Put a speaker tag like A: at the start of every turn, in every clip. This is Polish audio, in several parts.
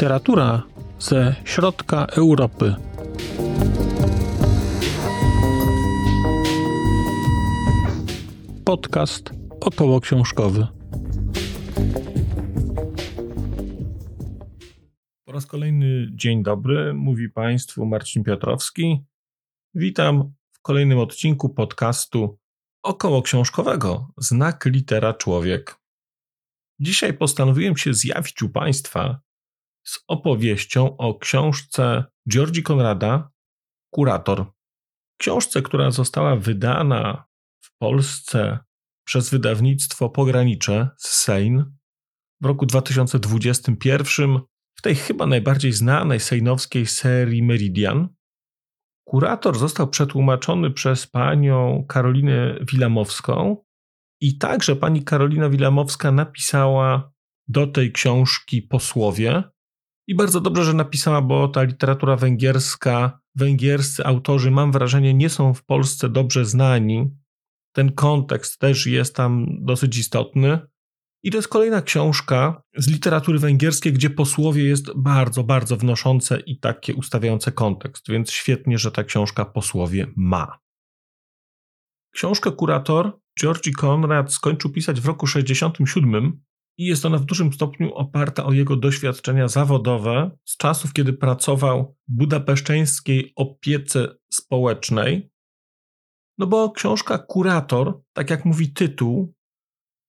A: Literatura ze środka Europy. Podcast około książkowy. Po raz kolejny dzień dobry, mówi Państwu Marcin Piotrowski. Witam w kolejnym odcinku podcastu około książkowego Znak litera człowiek. Dzisiaj postanowiłem się zjawić u Państwa z opowieścią o książce Georgi Konrada Kurator. Książce, która została wydana w Polsce przez wydawnictwo Pogranicze z Sejn w roku 2021 w tej chyba najbardziej znanej sejnowskiej serii Meridian. Kurator został przetłumaczony przez panią Karolinę Wilamowską i także pani Karolina Wilamowska napisała do tej książki posłowie. I bardzo dobrze, że napisała, bo ta literatura węgierska, węgierscy autorzy, mam wrażenie, nie są w Polsce dobrze znani. Ten kontekst też jest tam dosyć istotny. I to jest kolejna książka z literatury węgierskiej, gdzie posłowie jest bardzo, bardzo wnoszące i takie ustawiające kontekst, więc świetnie, że ta książka posłowie ma. Książkę Kurator Georgi Konrad skończył pisać w roku 67 i jest ona w dużym stopniu oparta o jego doświadczenia zawodowe z czasów, kiedy pracował w budapeszteńskiej opiece społecznej. No bo książka Kurator, tak jak mówi tytuł,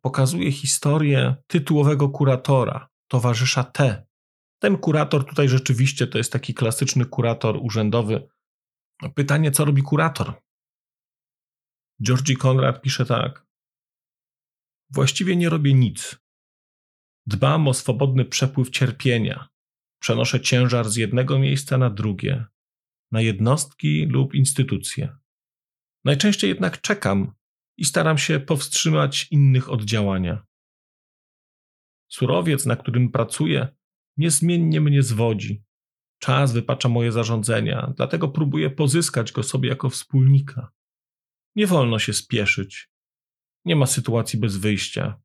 A: pokazuje historię tytułowego kuratora, towarzysza T. Ten kurator tutaj rzeczywiście to jest taki klasyczny kurator urzędowy. Pytanie, co robi kurator? Georgi Konrad pisze tak. Właściwie nie robię nic. Dbam o swobodny przepływ cierpienia. Przenoszę ciężar z jednego miejsca na drugie, na jednostki lub instytucje. Najczęściej jednak czekam i staram się powstrzymać innych od działania. Surowiec, na którym pracuję, niezmiennie mnie zwodzi. Czas wypacza moje zarządzenia, dlatego próbuję pozyskać go sobie jako wspólnika. Nie wolno się spieszyć. Nie ma sytuacji bez wyjścia.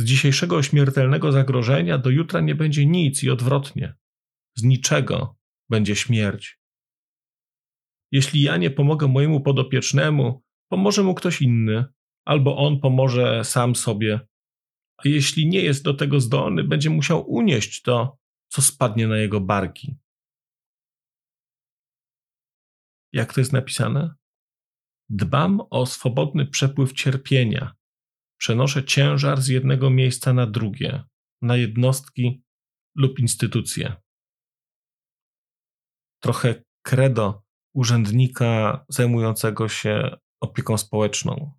A: Z dzisiejszego śmiertelnego zagrożenia do jutra nie będzie nic i odwrotnie. Z niczego będzie śmierć. Jeśli ja nie pomogę mojemu podopiecznemu, pomoże mu ktoś inny, albo on pomoże sam sobie. A jeśli nie jest do tego zdolny, będzie musiał unieść to, co spadnie na jego barki. Jak to jest napisane? Dbam o swobodny przepływ cierpienia. Przenoszę ciężar z jednego miejsca na drugie, na jednostki lub instytucje. Trochę credo urzędnika zajmującego się opieką społeczną.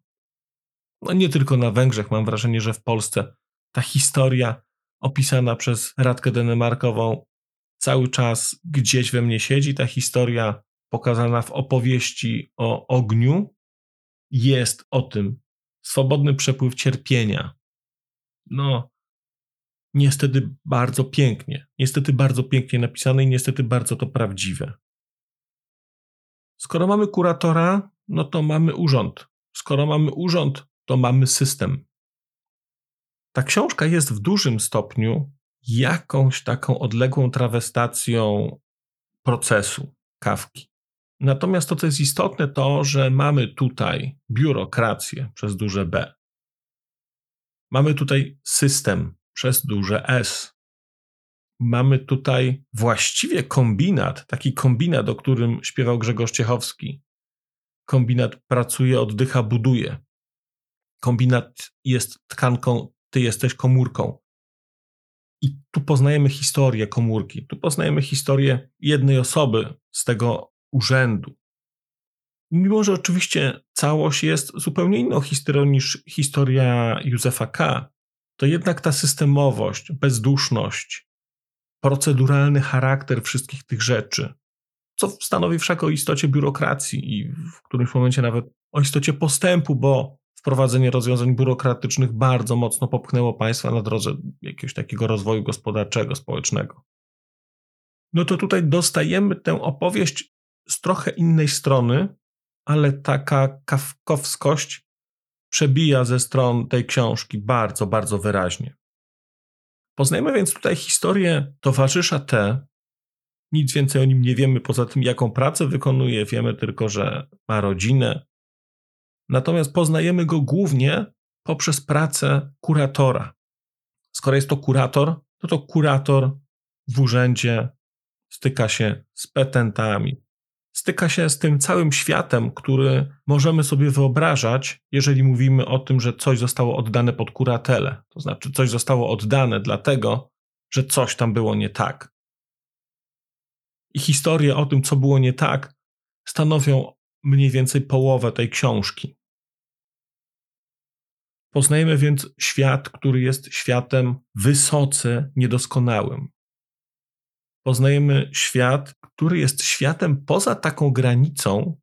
A: No nie tylko na Węgrzech, mam wrażenie, że w Polsce ta historia opisana przez Radkę Denemarkową cały czas gdzieś we mnie siedzi. Ta historia pokazana w opowieści o ogniu jest o tym. Swobodny przepływ cierpienia. No, niestety bardzo pięknie. Niestety bardzo pięknie napisane i niestety bardzo to prawdziwe. Skoro mamy kuratora, no to mamy urząd. Skoro mamy urząd, to mamy system. Ta książka jest w dużym stopniu jakąś taką odległą trawestacją procesu kawki. Natomiast to, co jest istotne, to, że mamy tutaj biurokrację przez duże B. Mamy tutaj system przez duże S. Mamy tutaj właściwie kombinat, taki kombinat, o którym śpiewał Grzegorz Ciechowski. Kombinat pracuje, oddycha, buduje. Kombinat jest tkanką, ty jesteś komórką. I tu poznajemy historię komórki, tu poznajemy historię jednej osoby z tego urzędu. Mimo, że oczywiście całość jest zupełnie inną historią niż historia Józefa K., to jednak ta systemowość, bezduszność, proceduralny charakter wszystkich tych rzeczy, co stanowi wszak o istocie biurokracji i w którymś momencie nawet o istocie postępu, bo wprowadzenie rozwiązań biurokratycznych bardzo mocno popchnęło państwa na drodze jakiegoś takiego rozwoju gospodarczego, społecznego. No to tutaj dostajemy tę opowieść z trochę innej strony, ale taka kawkowskość przebija ze stron tej książki bardzo, bardzo wyraźnie. Poznajemy więc tutaj historię towarzysza T. Nic więcej o nim nie wiemy, poza tym, jaką pracę wykonuje. Wiemy tylko, że ma rodzinę. Natomiast poznajemy go głównie poprzez pracę kuratora. Skoro jest to kurator, to to kurator w urzędzie styka się z petentami, styka się z tym całym światem, który możemy sobie wyobrażać, jeżeli mówimy o tym, że coś zostało oddane pod kuratelę. To znaczy, coś zostało oddane dlatego, że coś tam było nie tak. I historie o tym, co było nie tak, stanowią mniej więcej połowę tej książki. Poznajemy więc świat, który jest światem wysoce niedoskonałym. Poznajemy świat, który jest światem poza taką granicą,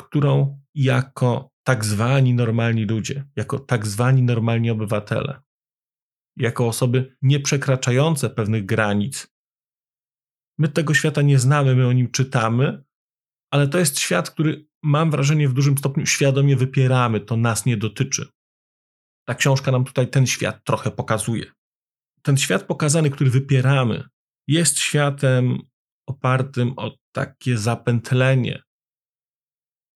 A: którą jako tak zwani normalni ludzie, jako tak zwani normalni obywatele, jako osoby nieprzekraczające pewnych granic, my tego świata nie znamy, my o nim czytamy, ale to jest świat, który mam wrażenie w dużym stopniu świadomie wypieramy, to nas nie dotyczy. Ta książka nam tutaj ten świat trochę pokazuje. Ten świat pokazany, który wypieramy, jest światem opartym o takie zapętlenie.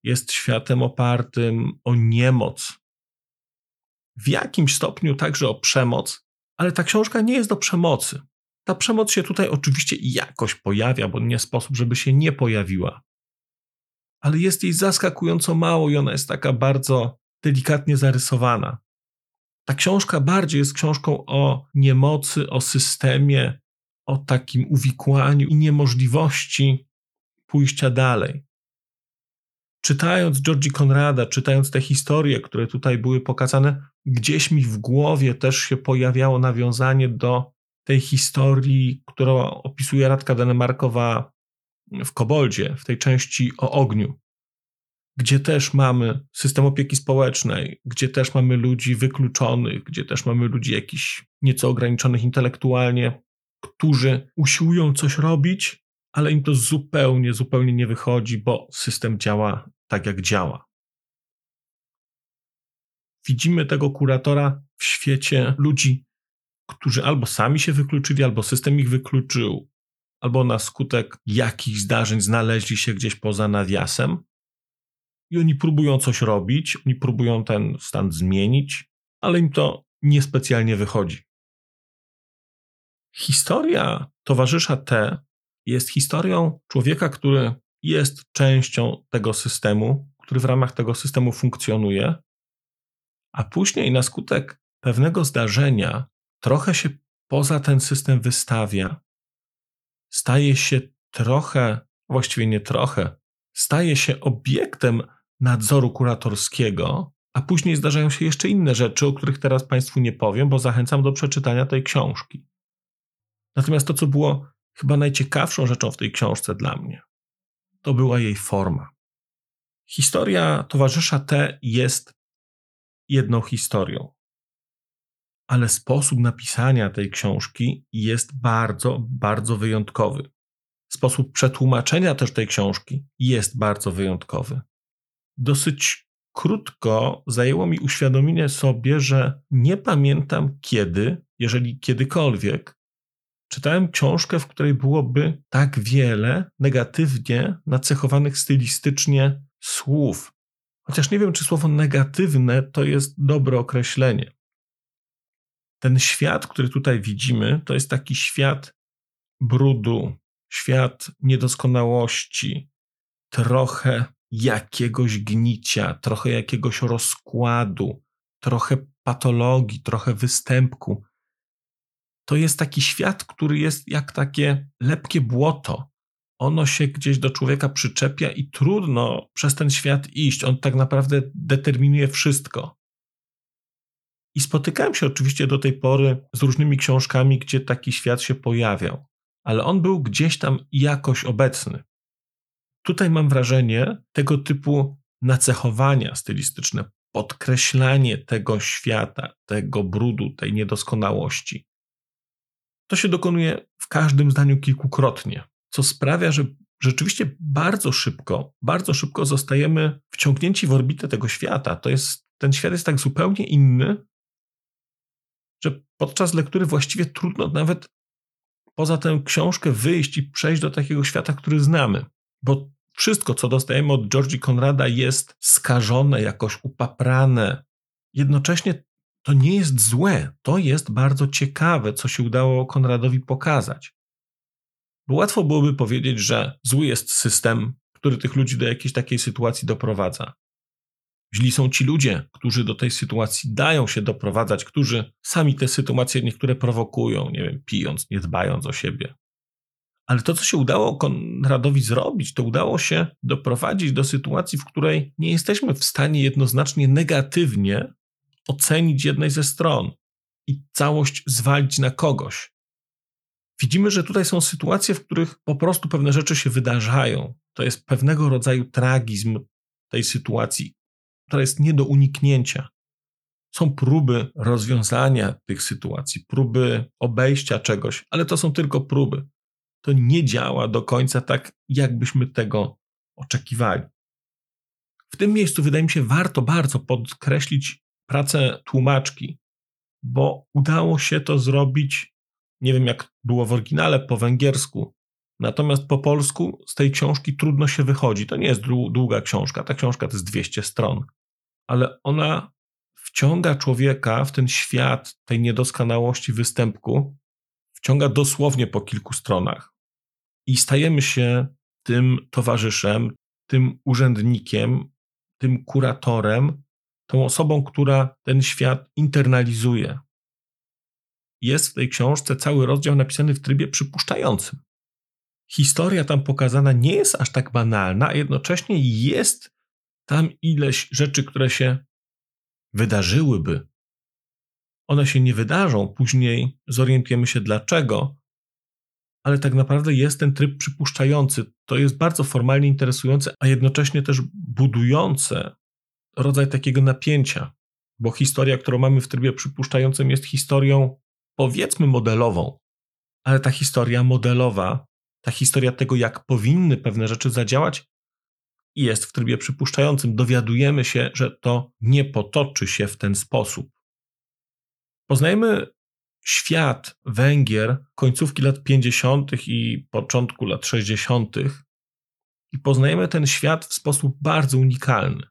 A: Jest światem opartym o niemoc. W jakimś stopniu także o przemoc, ale ta książka nie jest do przemocy. Ta przemoc się tutaj oczywiście jakoś pojawia, bo nie sposób, żeby się nie pojawiła. Ale jest jej zaskakująco mało i ona jest taka bardzo delikatnie zarysowana. Ta książka bardziej jest książką o niemocy, o systemie, o takim uwikłaniu i niemożliwości pójścia dalej. Czytając Georgi Konrada, czytając te historie, które tutaj były pokazane, gdzieś mi w głowie też się pojawiało nawiązanie do tej historii, którą opisuje Radka Denemarkowa w Koboldzie, w tej części o ogniu, gdzie też mamy system opieki społecznej, gdzie też mamy ludzi wykluczonych, gdzie też mamy ludzi jakichś nieco ograniczonych intelektualnie, którzy usiłują coś robić, ale im to zupełnie, zupełnie nie wychodzi, bo system działa tak, jak działa. Widzimy tego kuratora w świecie ludzi, którzy albo sami się wykluczyli, albo system ich wykluczył, albo na skutek jakichś zdarzeń znaleźli się gdzieś poza nawiasem. I oni próbują coś robić, oni próbują ten stan zmienić, ale im to niespecjalnie wychodzi. Historia towarzysza T jest historią człowieka, który jest częścią tego systemu, który w ramach tego systemu funkcjonuje, a później na skutek pewnego zdarzenia trochę się poza ten system wystawia, staje się trochę, właściwie nie trochę, staje się obiektem nadzoru kuratorskiego, a później zdarzają się jeszcze inne rzeczy, o których teraz Państwu nie powiem, bo zachęcam do przeczytania tej książki. Natomiast to, co było chyba najciekawszą rzeczą w tej książce dla mnie, to była jej forma. Historia towarzysza T jest jedną historią, ale sposób napisania tej książki jest bardzo, bardzo wyjątkowy. Sposób przetłumaczenia też tej książki jest bardzo wyjątkowy. Dosyć krótko zajęło mi uświadomienie sobie, że nie pamiętam kiedy, jeżeli kiedykolwiek, czytałem książkę, w której byłoby tak wiele negatywnie nacechowanych stylistycznie słów. Chociaż nie wiem, czy słowo negatywne to jest dobre określenie. Ten świat, który tutaj widzimy, to jest taki świat brudu, świat niedoskonałości, trochę jakiegoś gnicia, trochę jakiegoś rozkładu, trochę patologii, trochę występku, to jest taki świat, który jest jak takie lepkie błoto. Ono się gdzieś do człowieka przyczepia i trudno przez ten świat iść. On tak naprawdę determinuje wszystko. I spotykałem się oczywiście do tej pory z różnymi książkami, gdzie taki świat się pojawiał, ale on był gdzieś tam jakoś obecny. Tutaj mam wrażenie tego typu nacechowania stylistyczne, podkreślanie tego świata, tego brudu, tej niedoskonałości, to się dokonuje w każdym zdaniu kilkukrotnie, co sprawia, że rzeczywiście bardzo szybko, bardzo szybko zostajemy wciągnięci w orbitę tego świata. To jest, ten świat jest tak zupełnie inny, że podczas lektury właściwie trudno nawet poza tę książkę wyjść i przejść do takiego świata, który znamy, bo wszystko, co dostajemy od Georgi Conrada, jest skażone, jakoś upaprane. Jednocześnie to nie jest złe, to jest bardzo ciekawe, co się udało Konradowi pokazać. Bo łatwo byłoby powiedzieć, że zły jest system, który tych ludzi do jakiejś takiej sytuacji doprowadza. Źli są ci ludzie, którzy do tej sytuacji dają się doprowadzać, którzy sami te sytuacje niektóre prowokują, nie wiem, pijąc, nie dbając o siebie. Ale to, co się udało Konradowi zrobić, to udało się doprowadzić do sytuacji, w której nie jesteśmy w stanie jednoznacznie negatywnie ocenić jednej ze stron i całość zwalić na kogoś. Widzimy, że tutaj są sytuacje, w których po prostu pewne rzeczy się wydarzają. To jest pewnego rodzaju tragizm tej sytuacji, która jest nie do uniknięcia. Są próby rozwiązania tych sytuacji, próby obejścia czegoś, ale to są tylko próby. To nie działa do końca tak, jakbyśmy tego oczekiwali. W tym miejscu wydaje mi się warto bardzo podkreślić pracę tłumaczki, bo udało się to zrobić, nie wiem jak było w oryginale po węgiersku, natomiast po polsku z tej książki trudno się wychodzi. To nie jest długa książka, ta książka to jest 200 stron, ale ona wciąga człowieka w ten świat tej niedoskonałości występku, wciąga dosłownie po kilku stronach. I stajemy się tym towarzyszem, tym urzędnikiem, tym kuratorem, tą osobą, która ten świat internalizuje. Jest w tej książce cały rozdział napisany w trybie przypuszczającym. Historia tam pokazana nie jest aż tak banalna, a jednocześnie jest tam ileś rzeczy, które się wydarzyłyby. One się nie wydarzą, później zorientujemy się dlaczego, ale tak naprawdę jest ten tryb przypuszczający. To jest bardzo formalnie interesujące, a jednocześnie też budujące rodzaj takiego napięcia, bo historia, którą mamy w trybie przypuszczającym, jest historią powiedzmy modelową, ale ta historia modelowa, ta historia tego, jak powinny pewne rzeczy zadziałać, jest w trybie przypuszczającym. Dowiadujemy się, że to nie potoczy się w ten sposób. Poznajemy świat Węgier końcówki lat 50. i początku lat 60. i poznajemy ten świat w sposób bardzo unikalny.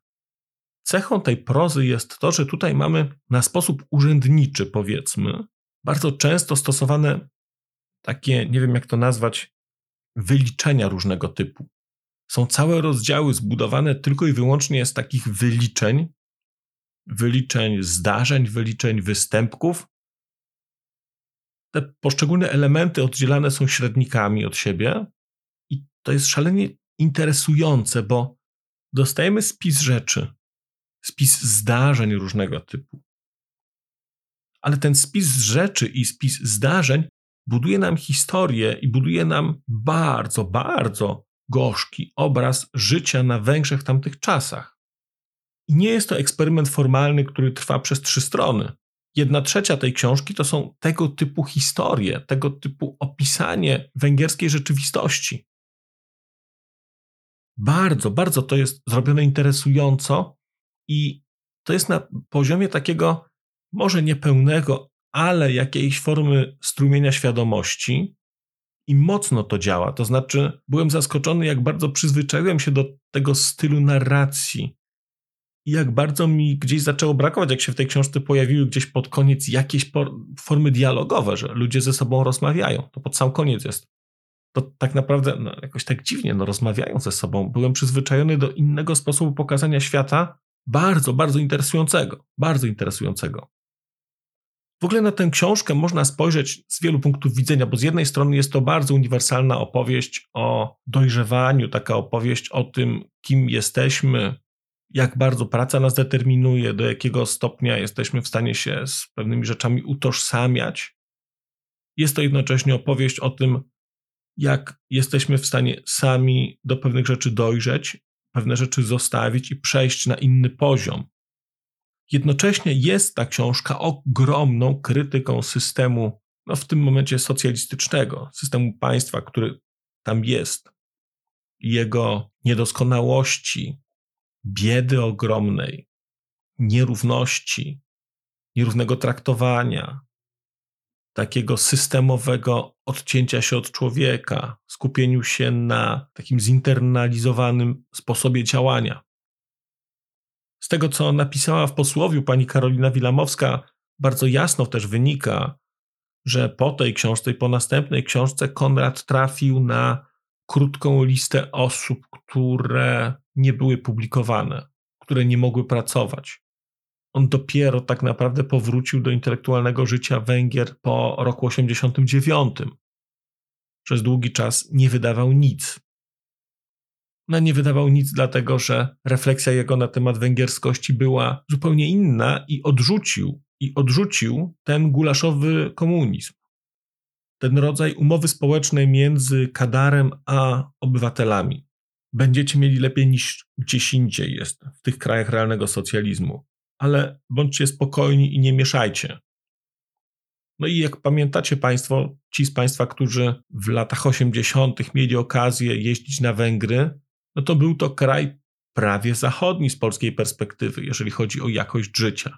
A: Cechą tej prozy jest to, że tutaj mamy na sposób urzędniczy, powiedzmy, bardzo często stosowane takie, nie wiem jak to nazwać, wyliczenia różnego typu. Są całe rozdziały zbudowane tylko i wyłącznie z takich wyliczeń, wyliczeń zdarzeń, wyliczeń występków. Te poszczególne elementy oddzielane są średnikami od siebie i to jest szalenie interesujące, bo dostajemy spis rzeczy, spis zdarzeń różnego typu. Ale ten spis rzeczy i spis zdarzeń buduje nam historię i buduje nam bardzo, bardzo gorzki obraz życia na Węgrzech w tamtych czasach. I nie jest to eksperyment formalny, który trwa przez trzy strony. Jedna trzecia tej książki to są tego typu historie, tego typu opisanie węgierskiej rzeczywistości. Bardzo, bardzo to jest zrobione interesująco i to jest na poziomie takiego, może niepełnego, ale jakiejś formy strumienia świadomości i mocno to działa. To znaczy, byłem zaskoczony, jak bardzo przyzwyczaiłem się do tego stylu narracji. I jak bardzo mi gdzieś zaczęło brakować, jak się w tej książce pojawiły gdzieś pod koniec jakieś formy dialogowe, że ludzie ze sobą rozmawiają. To pod sam koniec jest. To tak naprawdę no, jakoś tak dziwnie no, rozmawiają ze sobą. Byłem przyzwyczajony do innego sposobu pokazania świata, bardzo, bardzo interesującego. Bardzo interesującego. W ogóle na tę książkę można spojrzeć z wielu punktów widzenia, bo z jednej strony jest to bardzo uniwersalna opowieść o dojrzewaniu, taka opowieść o tym, kim jesteśmy, jak bardzo praca nas determinuje, do jakiego stopnia jesteśmy w stanie się z pewnymi rzeczami utożsamiać. Jest to jednocześnie opowieść o tym, jak jesteśmy w stanie sami do pewnych rzeczy dojrzeć, pewne rzeczy zostawić i przejść na inny poziom. Jednocześnie jest ta książka ogromną krytyką systemu, no w tym momencie socjalistycznego, systemu państwa, który tam jest, jego niedoskonałości, biedy ogromnej, nierówności, nierównego traktowania, takiego systemowego odcięcia się od człowieka, skupieniu się na takim zinternalizowanym sposobie działania. Z tego, co napisała w posłowiu pani Karolina Wilamowska, bardzo jasno też wynika, że po tej książce i po następnej książce Konrad trafił na krótką listę osób, które nie były publikowane, które nie mogły pracować. On dopiero tak naprawdę powrócił do intelektualnego życia Węgier po roku 89. Przez długi czas nie wydawał nic. No nie wydawał nic, dlatego że refleksja jego na temat węgierskości była zupełnie inna i odrzucił, i odrzucił ten gulaszowy komunizm. Ten rodzaj umowy społecznej między Kadarem a obywatelami. Będziecie mieli lepiej niż gdzieś indziej jest, w tych krajach realnego socjalizmu. Ale bądźcie spokojni i nie mieszajcie. No i jak pamiętacie Państwo, ci z Państwa, którzy w latach 80. mieli okazję jeździć na Węgry, no to był to kraj prawie zachodni z polskiej perspektywy, jeżeli chodzi o jakość życia.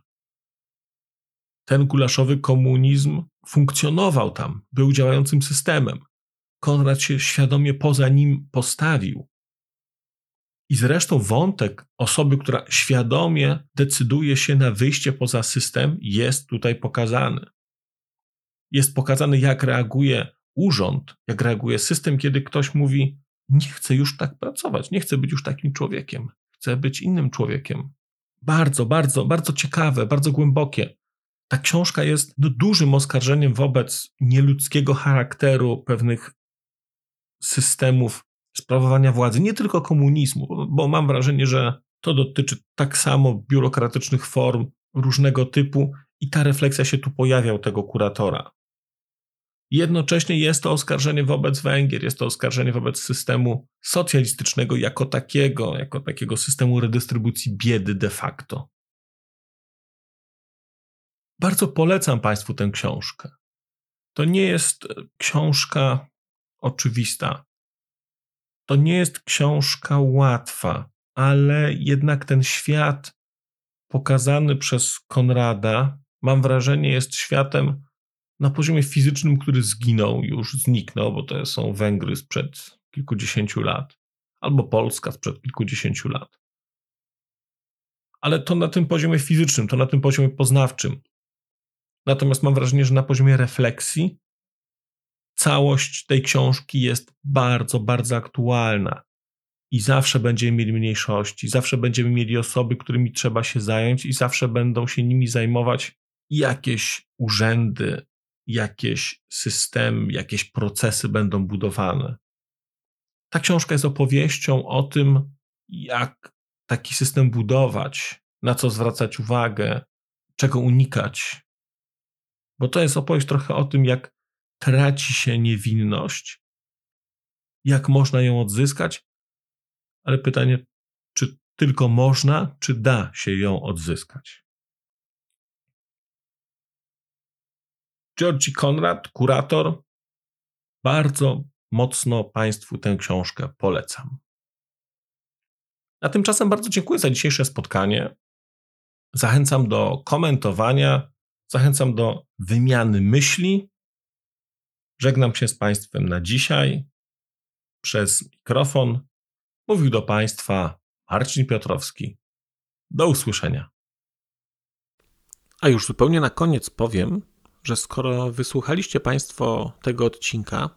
A: Ten gulaszowy komunizm funkcjonował tam, był działającym systemem. Konrad się świadomie poza nim postawił. I zresztą wątek osoby, która świadomie decyduje się na wyjście poza system, jest tutaj pokazany. Jest pokazany, jak reaguje urząd, jak reaguje system, kiedy ktoś mówi: nie chcę już tak pracować, nie chcę być już takim człowiekiem, chcę być innym człowiekiem. Bardzo, bardzo, bardzo ciekawe, bardzo głębokie. Ta książka jest no, dużym oskarżeniem wobec nieludzkiego charakteru pewnych systemów sprawowania władzy, nie tylko komunizmu, bo mam wrażenie, że to dotyczy tak samo biurokratycznych form różnego typu i ta refleksja się tu pojawia u tego kuratora. Jednocześnie jest to oskarżenie wobec Węgier, jest to oskarżenie wobec systemu socjalistycznego jako takiego, jako takiego systemu redystrybucji biedy de facto. Bardzo polecam Państwu tę książkę. To nie jest książka oczywista. To nie jest książka łatwa, ale jednak ten świat pokazany przez Konrada, mam wrażenie, jest światem na poziomie fizycznym, który zginął, już zniknął, bo to są Węgry sprzed kilkudziesięciu lat, albo Polska sprzed kilkudziesięciu lat. Ale to na tym poziomie fizycznym, to na tym poziomie poznawczym. Natomiast mam wrażenie, że na poziomie refleksji całość tej książki jest bardzo, bardzo aktualna. I zawsze będziemy mieli mniejszości, zawsze będziemy mieli osoby, którymi trzeba się zająć, i zawsze będą się nimi zajmować jakieś urzędy, jakieś systemy, jakieś procesy będą budowane. Ta książka jest opowieścią o tym, jak taki system budować, na co zwracać uwagę, czego unikać. Bo to jest opowieść trochę o tym, jak traci się niewinność, jak można ją odzyskać, ale pytanie, czy tylko można, czy da się ją odzyskać? Georgi Konrad, kurator. Bardzo mocno Państwu tę książkę polecam. A tymczasem bardzo dziękuję za dzisiejsze spotkanie. Zachęcam do komentowania, zachęcam do wymiany myśli. Żegnam się z Państwem na dzisiaj. Przez mikrofon mówił do Państwa Marcin Piotrowski. Do usłyszenia. A już zupełnie na koniec powiem, że skoro wysłuchaliście Państwo tego odcinka,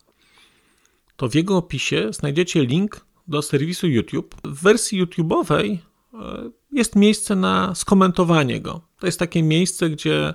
A: to w jego opisie znajdziecie link do serwisu YouTube. W wersji YouTube'owej e, jest miejsce na skomentowanie go. To jest takie miejsce, gdzie